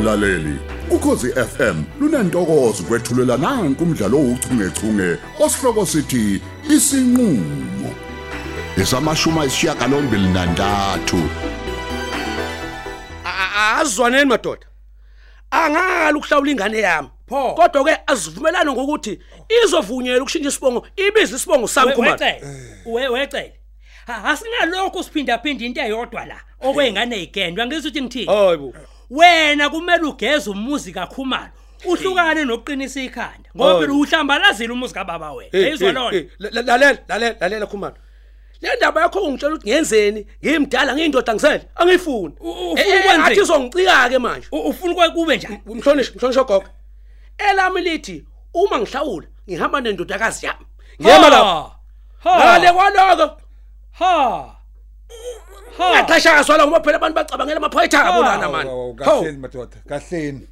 mlaleli. Ukhosi FM lunantokozo kwethulela nanku umdlalo ouchungechunge osihloko sithi isinqulo. Esamashuma isishiyagalombili nantathu azwaneni madoda. Angala ukuhlawula ingane yami. Pho. kodwa ke azivumelana ngokuthi izovunyelwa ukushintsha isibongo ibize isibongo sami kumama wecele asinalokho siphinda phinda into eyodwa la okwengane igendwa ngithi uthi ngithini? Hayibo wena kumele ugeze umuzi kakhumalo. Uhlukane nokuqinisa ikhanda ngoba Hayi. phela uhlambalazile umuzi kababa wena. Eyizwa lona lalela lalela lalela khumalo. Le ndaba yakho ungitshela ukuthi ngiyenzeni ngimdala ngiyindoda ngisele? Ufuna Eh, eh, ngathi uzongicika ke manje. Ufuna kwe kube njani? Mhlonishwa mhlonishwa gogo. Elami lithi uma ngihlawula ngihamba nendodakazi yami. Ngiyema lapha ngale kwaloko. Ha. Ha. Ngaxesha swala ngoba phela abantu bacabangela amaphoyitha abo lana mani kahleni madoda. Kahleni.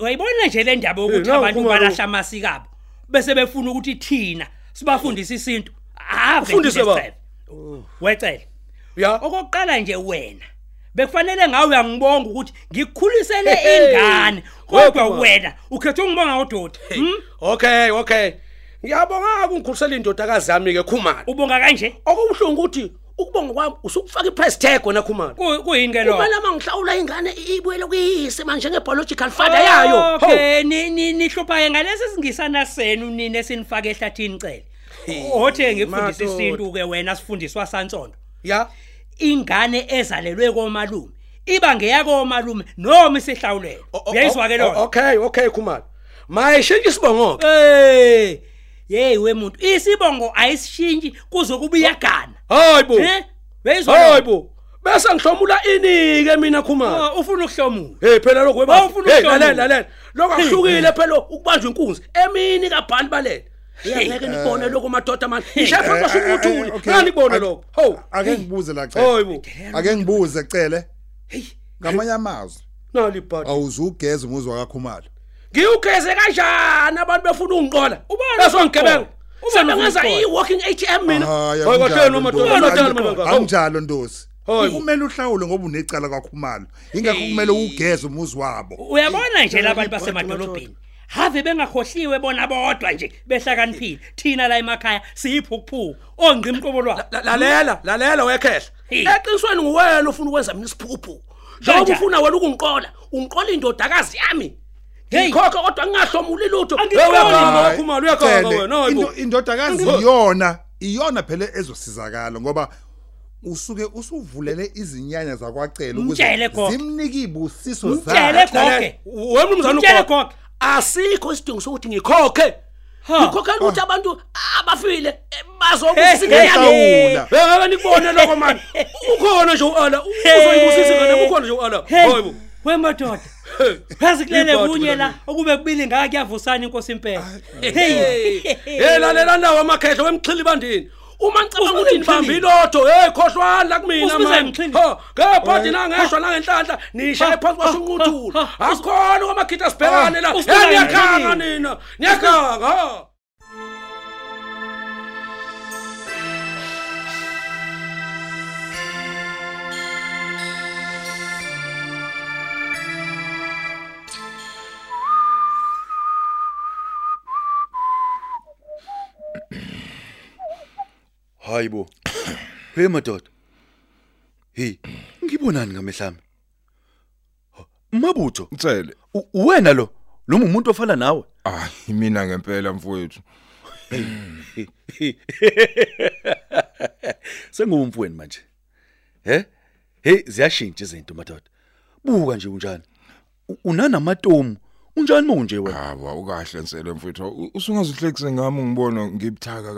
Wayibona nje le ndaba ukuthi Eh, abantu nawu, balahla amasiko abo bese befuna ukuthi thina sibafundise isintu. Ave Ufundise ba? wecele. Ya. Okokuqala nje wena bekufanele ngawe uyangibonga ukuthi ngikukhulisele ingane kodwa wena. ukhethe ungibonga udoda hm? okay okay. Ngiyabonga ukungikhulisela indodakazi yami ke khumalo. Ubonga kanje? Okubuhlungu ukuthi ukubonga kwami usukufaka iprice tag wena khumalo. Ku- kuyini ke lo kumele mangihlawula ingane ibuyele kuyise manje ngebiological father yayo. Okay ni ni nihlupha ngalesi singisana senu nini esinifaka ehlathini cele? Othe ngifundisa madoda. isintu ke wena sifundiswa sansondo ya? Ingane ezalelwe komalume iba ngeyakomalume noma isihlawulelo. Uyayizwa ke lona? okay okay khumalo. Mayishintshe isibongo. Hey we muntu isibongo ayisishintshi kuze kube iyagana hayibo eh uyayizwa lona? hayibo bese ngihlomula inike mina khumalo? Ah, ufuna ukuhlomula. Hey phela lokho Ba, weba hey lalela lalela. Lokho akuhlukile phela ukubanjwa inkunzi. Emini kabhali balele. Ngeke nibone lokho madoda manje. Ishefa okay. ngani ibone lokho. Ho. Ake ngibuze la hayibo ake ngibuze cele ngamanye amazwi. Nali bhadi. Awuzugeza umuzi wakakhumalo ngiyugeze kanjani abantu befuna ungiqola Ubani besongigebenga ufuna ufuna i-walking ATM mina. Hayi, Hayi, akunjalo, kahleni madoda Ndosi. kumele uhlawule ngoba unecala kakhumalo. Ingakho kumele ugeze umuzi wabo. Uyabona nje labantu basemadolobheni? Have bengakhohliwe bona bodwa nje behlakaniphile. Thina la emakhaya siyiphukuphuku ongqi imqobo La- lalela lalela wekhehla. Eqinisweni nguwena ofuna ukwenza mina isiphuphu njengoba ufuna wena ukungiqola ungiqola indodakazi yami. Hey. ngikhokhe kodwa ngingahlomuli lutho. Angiqondi Hey, uyaganga Hayi, khumalo uyaganga Cele, wena hayibo. into- indodakazi iyona iyona phela ezosizakala ngoba usuke usuvulele izinyanya zakwacela Mtshele gogo. zimnike ibusiso Mtshele zakhe. gogo. wena mnumzane Mtshele ugogo. gogo. asikho isidingo sokuthi ngikhokhe. Ha. ngikhokhela ukuthi abantu abafile eh, Hey, bazobusisika hey, yami hey. ngeke nikubone lokho manje ukhona nje uala. Uzoyibusisa ingane ukhona nje uala. Hey. Hayibo. Wemadoda phazi kulele kunye la okube kubili ngaka kuyavusana inkosi impela. Hey. hey lalela nawo amakhehlo wemxhili bandini. Uma ngicabanga ukuthi nibambe ilotho hey khohlwana la kumina manje. imixhili? ha ngebhadi nangeshwa nangenhlanhla nishaye phansi ha. akukhona kwamakhitha sibhekane la. Hey niyakhanga nina. Niyakhanga ha Hayibo. Hey madoda. Hey, ngibonani ngamehlami? Mabutho, Mthele. u- uwena lo, lo umuntu ofana nawe. Ah, mina ngempela mfowethu. Sengumfweni manje. He? Hey, ziyashintsha izinto madoda. Buka nje unjani. Unanamatomu. Unjani manje wena? Hawa ukahle nsele mfowethu. Usungazihlekise ngami ngibona ngibuthaka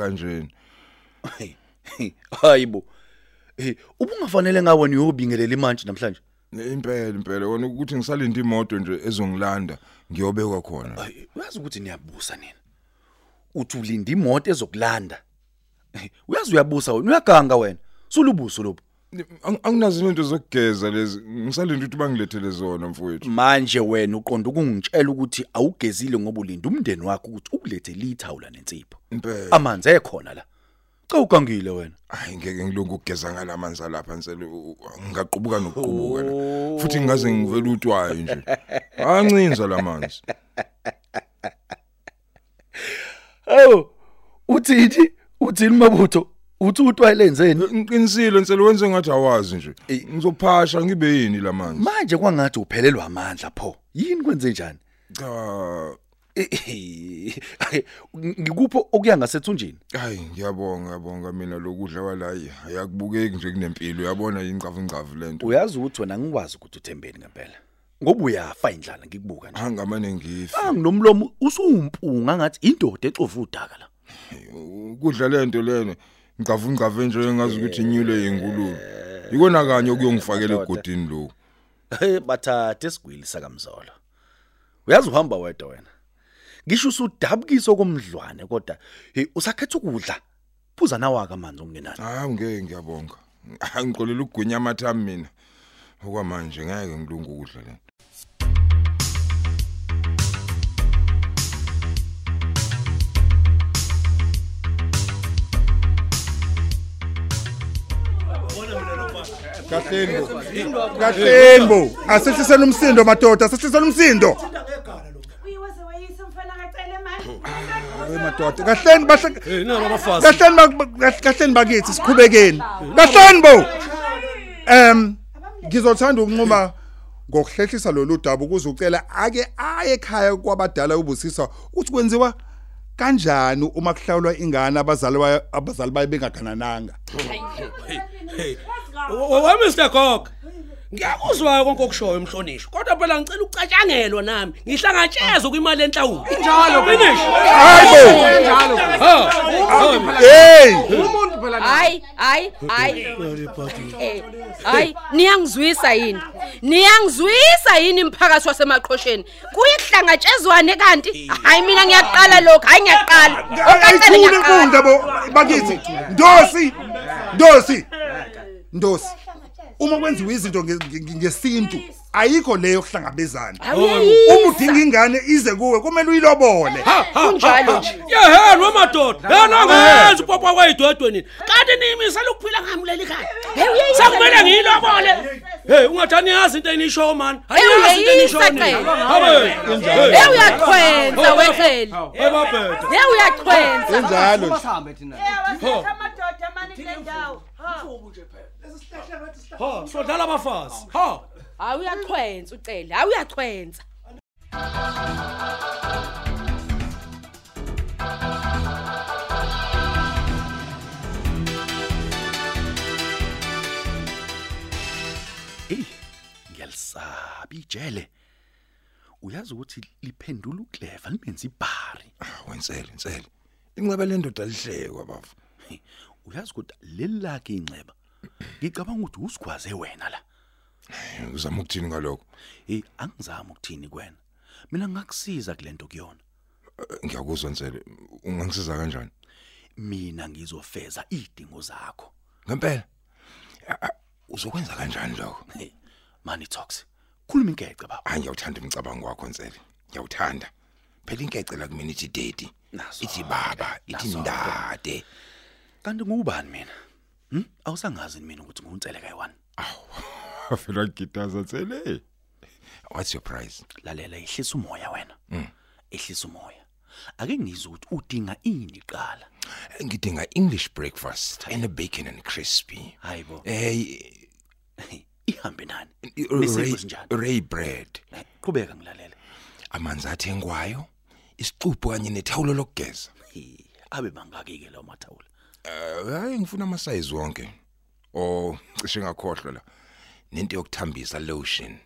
kanjeni. Hayibo. Hey, ubungafanele ngawe niyobingelela imantshi namhlanje. Impela impela wona ukuthi ngisalinda imoto nje ezongilanda ngiyobekwa khona. Ay, uyazi ukuthi niyabusa nina. Uthi ulinda imoto ezokulanda. Eh, Uyazi uyabusa wena, uyaganga wena. Sulubuso lobo. Ang- Anginazo into zokugeza lezi. Ngisalinda ukuthi bangilethele zona mfowethu. Manje wena uqonda ukungitshela ukuthi awugezile ngoba ulinda umndeni wakho ukuthi ukulethe lithawula nensipho. Impela. Amanzi ekhona la. Cha ugangile wena. hayi ngeke ngilungu ukugeza ngalamanzi alapha nsele u- u- ngingaqubuka nokuqubuka la futhi ngingaze ngivele utwayo nje ancinza lamanzi Awu uthini? Uthini mabutho? Uthi utwayelenzeni? ngiqinisile nsele wenze ngathi awazi nje Eh. ngizophasha ngibe yini lamanzi Manje kwangathi uphelelwa amandla pho. Yini kwenze njani? cha Ngikupho okuya ngasethunjini. hayi ngiyabonga ngiyabonga mina lokudla kwalayi ayakubukeki nje kunempilo uyabona ingcavu ingcavu lento Uyazi ukuthi wena ngikwazi ukuthi uthembeni ngempela. Ngoba uyafa indlala ngikubuka nje. angamane ngifa Anginomlomo usumpunga ngathi indoda exova udaka la. ukudla lento lena ngcavu ingcavu nje engazi ukuthi inyule yingululu ikona kanye okuyongifakela egodini lo Hey bathathe esigwili sakamzolo. Uyazi uhamba wedwa wena. Ngisho usudabukisa komdlwane kodwa hey usakhetha ukudla. Phuza nawaka amanzi ongenani. hayi ngeke ngiyabonga angixolela ukugwinya amathami mina okwamanje ngeke ngilunga ukudla lento Kahlenbo. Kahlenbo. Asehliseni umsindo madoda, asehliseni umsindo. uyiwaze wayise mfana ngacela manje Hey madoda, kahleni bahle hey nana abafazi kahleni bak- kahleni bakithi sikhubekeni. Kahlenbo. Em ngizothanda ukunquma ngokuhlehlisa lolu daba ukuze ucela ake aye ekhaya kwabadala ubusisa ukuthi kwenziwa kanjani uma kuhlawulwa ingane abazali bayo abazali bayo bengaganananga. wa Mr Gog ngiyakuzwa konke okushoyo umhlonishwa kodwa phela ngicela ucatshangelwa nami. Ngihlangatshezwe kwimali enhlawulo injalo finish. Hayibo. ha Hey! hayi hayi hayi. Eh, hayi niyangizwisa yini? Niyangizwisa yini imphakathi wasemaqhosheni kuyihlangatshezwane kanti? Hayi mina ngiyaqala lokho hayi ngiyaqala. Okancane Ayithule inkundla bo. Bakithi. Ndosi. Ndosi. Ndosi. Uma kwenziwa izinto nge- nge- ngesintu ayikho leyo kuhlangabezana. Uma udinga ingane ize kuwe kumele uyilobole. kunjalo nje yehe nomadoda yena ngenza upapa kwayidodwe nini kanti niyimisela ukuphila ngami leli khaya sakumele ngiyilobole hey ungathani yazi into enisho man hayazi into enisho uyayisa hey uyaqhwenza wehleli hey babhethe hey uyaqhwenza Senjalo nje. awasitha amadoda mani kule ndawo ha. Ha. sodlala abafazi ha. Hayi uyaqhwenza ucele hayi uyaqhwenza Hey, ngiyalisaba ijele. Uyazi ukuthi liphendula uclever limenza ibhari. wensele nsele inceba lendoda lihlekwa bafu. Hey, Uyazi ukuthi lelakhe inceba. Ngicabanga ukuthi usigwaze wena la. uzama ukuthini ngalokho Hey, angizami ukuthini kuwena. Mina ngakusiza kulento kuyona. Eh, ngiyakuzwa nsele ungangisiza kanjani Mina ngizofeza idingo zakho. ngempela Ah, ah, uzokwenza kanjani lokho Hey, mani talks. Khuluma inkece baba. hayi ngiyawuthanda umcabango wakho nsele ngiyawuthanda phela inkece la kumina ithi daddy Nazo. ithi baba ithi Nazo. ndade Kanti ngubani mina? Hm? Awusangazi mina ukuthi nguntsele kayi1. afela gitaza nsele what's your price Lalela ihlisa umoya wena. Ehlisa umoya. Ake ngizwe ukuthi udinga ini qala. ngidinga english breakfast and a bacon and crispy Hayibo. eh Ihambe nani? Ray, Nesipho sinjani? Ray bread Eh, Qhubeka ngilalele. amanzi athengwayo isicuphu kanye nethawulo lokugeza Hey, abe mangaki ke lawo mathawula. Eh, hayi ngifuna amasayizi wonke oh cishe ngakhohlwa la nento yokuthambisa lotion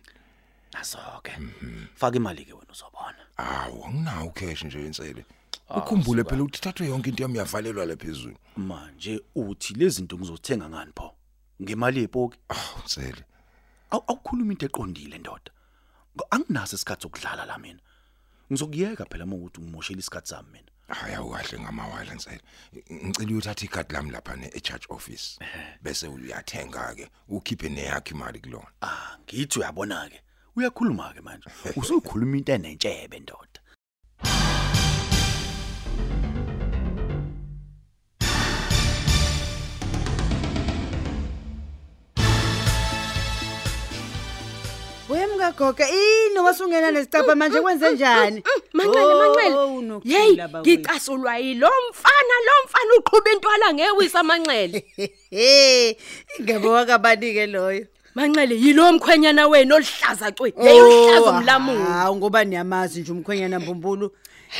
Naso-ke. Faka imali ke wena uzobona. awu anginawo cash nje insele ukhumbule phela ukuthi thathwe yonke into yami yavalelwa la phezulu Manje uthi lezi zinto ngizothenga ngani pho? Ngemali yepoki? awu nsele Aw awukhuluma into eqondile ndoda. Ngo- Anginaso isikhathi sokudlala la mina. Ngizokuyeka phela uma ukuthi ngimoshela isikhathi sami mina. Hayi awukahle ngamawala nsele ngicela uthathe ikhadi lami lapha ne church office bese uyathenga ke ukhiphe neyakhe imali kulona Ah, ngithi uyabona ke. Uyakhuluma ke manje. Usukhuluma into enentshebe ndoda. Ungagoga ini wasungena nesicapha manje kwenze njani Manqele Oh, manqele. unokuthula, Hey, bafowethu. ngicasulwa yilo mfana lo mfana uqhubha intwala ngewisa manqele. hey ingebo wakabanike loyo Manqele yilo mkhwenyana wena olihlaza cwe. Yayihlaza Oh, umlamulo. hawu ngoba niyamazi nje umkhwenyana mbumbulu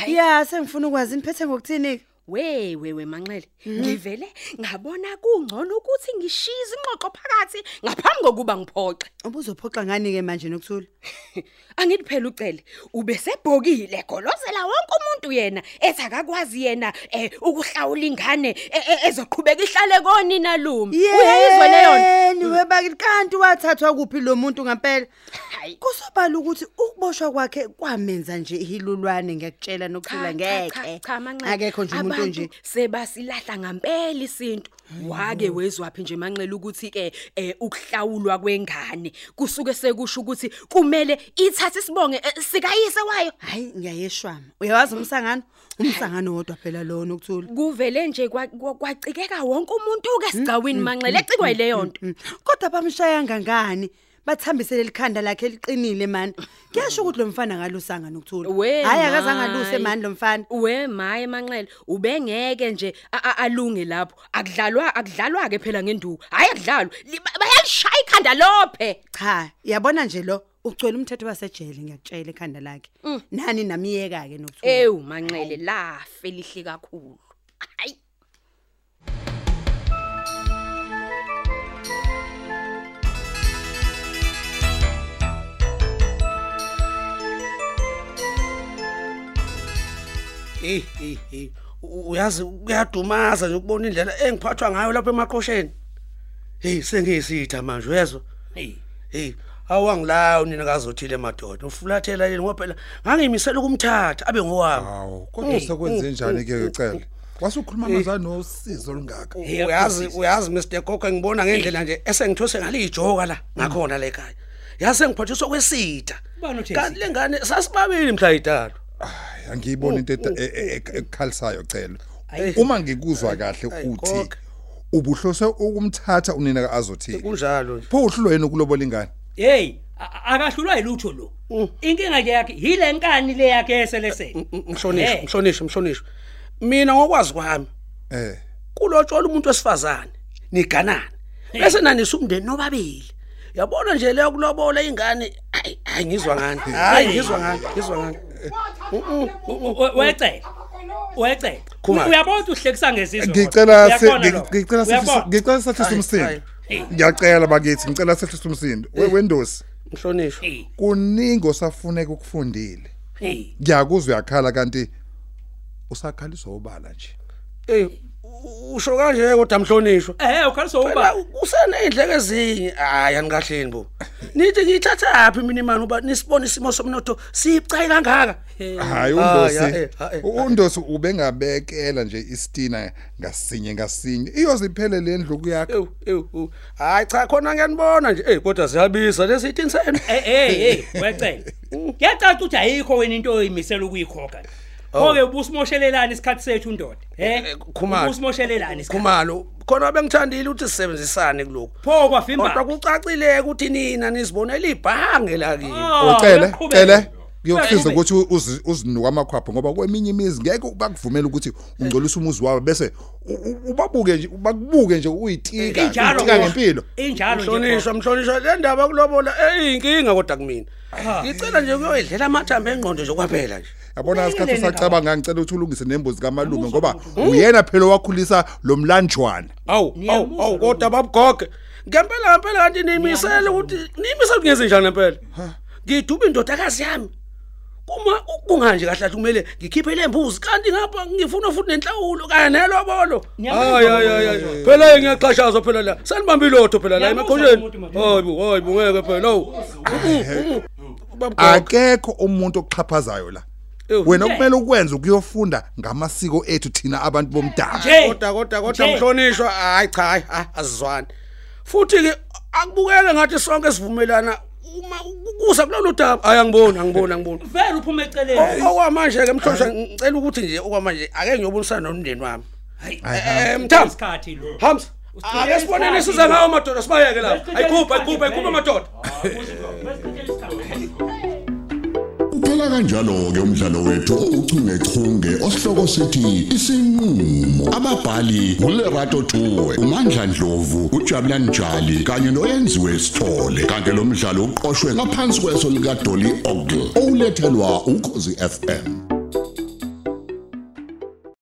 ya sengifuna ukwazi niphethe ngokuthini We we we manqele. Ngivele ngabona kungcono ukuthi ngishize ingxoxo phakathi ngaphambi kokuba ngiphoxe. ubuzophoxa ngani ke manje nokuthula Angithi phela ucele ube sebhokile golozela wonke umuntu yena ethi akakwazi yena eh ukuhlawula ingane e- e- ezoqhubeka ihlale konina lumi. Uyayizwa leyo nto? yeni webaki kanti wathathwa kuphi lo muntu ngempela Hayi. kusobala ukuthi ukuboshwa kwakhe kwamenza nje ihilulwane ngiyakutshela nokuthula ngeke cha manxele akekho nje umuntu nje sebasilahla ngempela isintu. Wake wezwaphi nje manxele ukuthi ke eh, ukuhlawulwa kwengane? Kusuke sekusho ukuthi kumele ithathe isibonge eh, sikayise wayo. Hayi ngiyayeshwama. Uyawazi umsangano? Umsangano wodwa phela lo nokuthula. Kuvele nje kwa- kwa- kwacikeka wonke umuntu ke sigcawini manxele ecikwa yileyo nto. Mm. kodwa bamshaya ngangani? Bathambisele likhanda lakhe liqinile mani. Kuyasho ukuthi lo mfana ngalusanga nokuthula. We hayi akazange my. aluse mani lo mfana. We maye manxele ubengeke nje a- a- alunge lapho. Akudlalwa akudlalwa ke phela ngenduku. Hayi akudlalwa. Li- ba- bayalishaya ikhanda lophe. Cha yabona nje lo ugcwele umthetho wasejele ngiyakutshela ekhanda lakhe. Nani namiyeka ke nokuthula? Ewu manxele lafe lihle kakhulu. Hayi. Hey hey hey. U- uyazi kuyadumaza nje ukubona indlela engiphathwa ngayo lapha emaqhosheni hey sengiyisitha manje uyezwa? Hey. Hey awangilawo nina kazothile madoda. Ufulathela yini ngoba phela ngangimisela ukumthatha abe ngowami. Hawu kodwa sekwenze njani ke ucela? Wasukhuluma amazana nosizo olungaka. Hey, uyazi uyazi Mr Gogo ngibona ngendlela nje esengithose ngalijoka la ngakhona la ekhaya. Yase ngiphathiswa kwesitha Bani uthe kanti lengane sasibabili mhla yitalo Hayi, angiyiboni into e- e- e- ekukhalisayo cela uma ngikuzwa kahle uthi ubuhlose ukumthatha unina kaAzothile. Kunjalo. Nje pho uhlulo yena ukulobola ingane. Hey akahlulwa yilutho lo. Inkinga nje yakhe yile nkani le yakhe eselesele mhlonishwa Eh. mhlonishwa mhlonishwa mina ngokwazi kwami eh. kulotshola umuntu wesifazane niganana bese nanisa umndeni nobabili. Yabona nje leyo kulobola ingane hayi hayi ngizwa ngani? Hayi ngizwa ngani ngizwa ngani? Wecela wecela uyabona ukuthi uhlekisa ngezizwe ngicela ngicela ngicela Hayi, umsindo. ngiyacela bakithi ngicela sehlisa umsindo. We- wendosi. Mhlonishwa. Kuningi osafuneka ukufundile. Hey. ngiyakuzwa uyakhala kanti usakhaliswa ubala nje. Eh usho kanje kodwa mhlonishwa Eh ukhaliso uba phela usenendleke ezinye. Hayi anikahleni bo nithi ngiyithatha aphi mina imani uba nisibone isimo somnotho sicayi kangaka? Hayi Ah, undosi. eh, eh, undosi ubengabekela nje isitina ngasinye ngasinye. Iyoziphele le ndlu yakhe ewu ewu ewu. hayi cha khona ngiyanibona nje. Eh kodwa siyabisa lesithini senu? Eh eh wecela. Ngiyacaca ukuthi ayikho wena into oyimisela ukuyikhokha. Konke ubusmoshelelana isikhathi sethu ndoda. Eh Khumalo. Ubusmoshelelana isikhathi. khumalo khona bengithandile ukuthi sisebenzisane kuloko Pho kwafimba. kodwa kucacile ukuthi nina nisibonela ibhange lakini Ah, ucele uyaqhubeka. cele kuyokusiza ukuthi uzi- uzinuka amakhwapho ngoba kweminye imizi ngeke bakuvumela ukuthi ungcolisa umuzi wabo bese ubabuke nje bakubuke nje uyitika Injalo uyitika ngempilo Injalo nje. mhlonishwa mhlonishwa le ndaba kulobola eyinkinga kodwa kumina ngicela nje kuyoyidlela amathambo engqondo nje kwaphela nje yabona isikhathi usacabanga ngicela ukuthi ulungise nembuzi kamalume ngoba uyena phela wakhulisa lo mlanjwana. Awu awu awu kodwa babugoge ngempela ngempela kanti niyimisele ukuthi niyimisele kungenze njani ngempela? Ngiduba indodakazi yami. Kuma kunganje kahle kahle kumele ngikhiphe lembuzi kanti ngapha ngifuna futhi nenhlawulo kanye nelobolo hayi hayi hayi hayi. phela ngiyaqhashazwa phela la. Sanibamba ilotho phela la Ngiyamuzwa emaqhosheni umuntu madoda. hayibo hayibo ngeke phela. Awu babugoge akekho umuntu oxhaphazayo la. Ewu. Wena kumele ukwenza ukuyofunda ngamasiko ethu thina abantu bomdabu Nje. kodwa kodwa kodwa Nje. mhlonishwa hayi cha hayi ah, asizwani futhi ke akubukeke ngathi sonke sivumelana uma kuza kulolu daba hayi angiboni angiboni angiboni Vele uphume eceleni. O- okwamanje ke mhlonishwa ngicela ukuthi nje okwamanje ake ngiyobonisana nomndeni wami Hayi. eh mthambo Isikhathi lo. Hams Usichithe ake sibonene isikhathi siza lo. ngawo madoda sibayeke lapha Usichithe ayikhupha isikhathi ayikhupha ayikhupha vele. madoda Usichithe isikhathi. Uphela kanjalo ke umdlalo wethu uchungechunge osihloko sithi isinqulo. Ababhali uLerato Tuwe, uMandla Dlovu, uJabulani Njali kanye noyenziwe Sithole. Kanti lo mdlalo uqoqwwe ngaphansi kweso lika Dolly Ogle. Olethelwa ukhozi FM.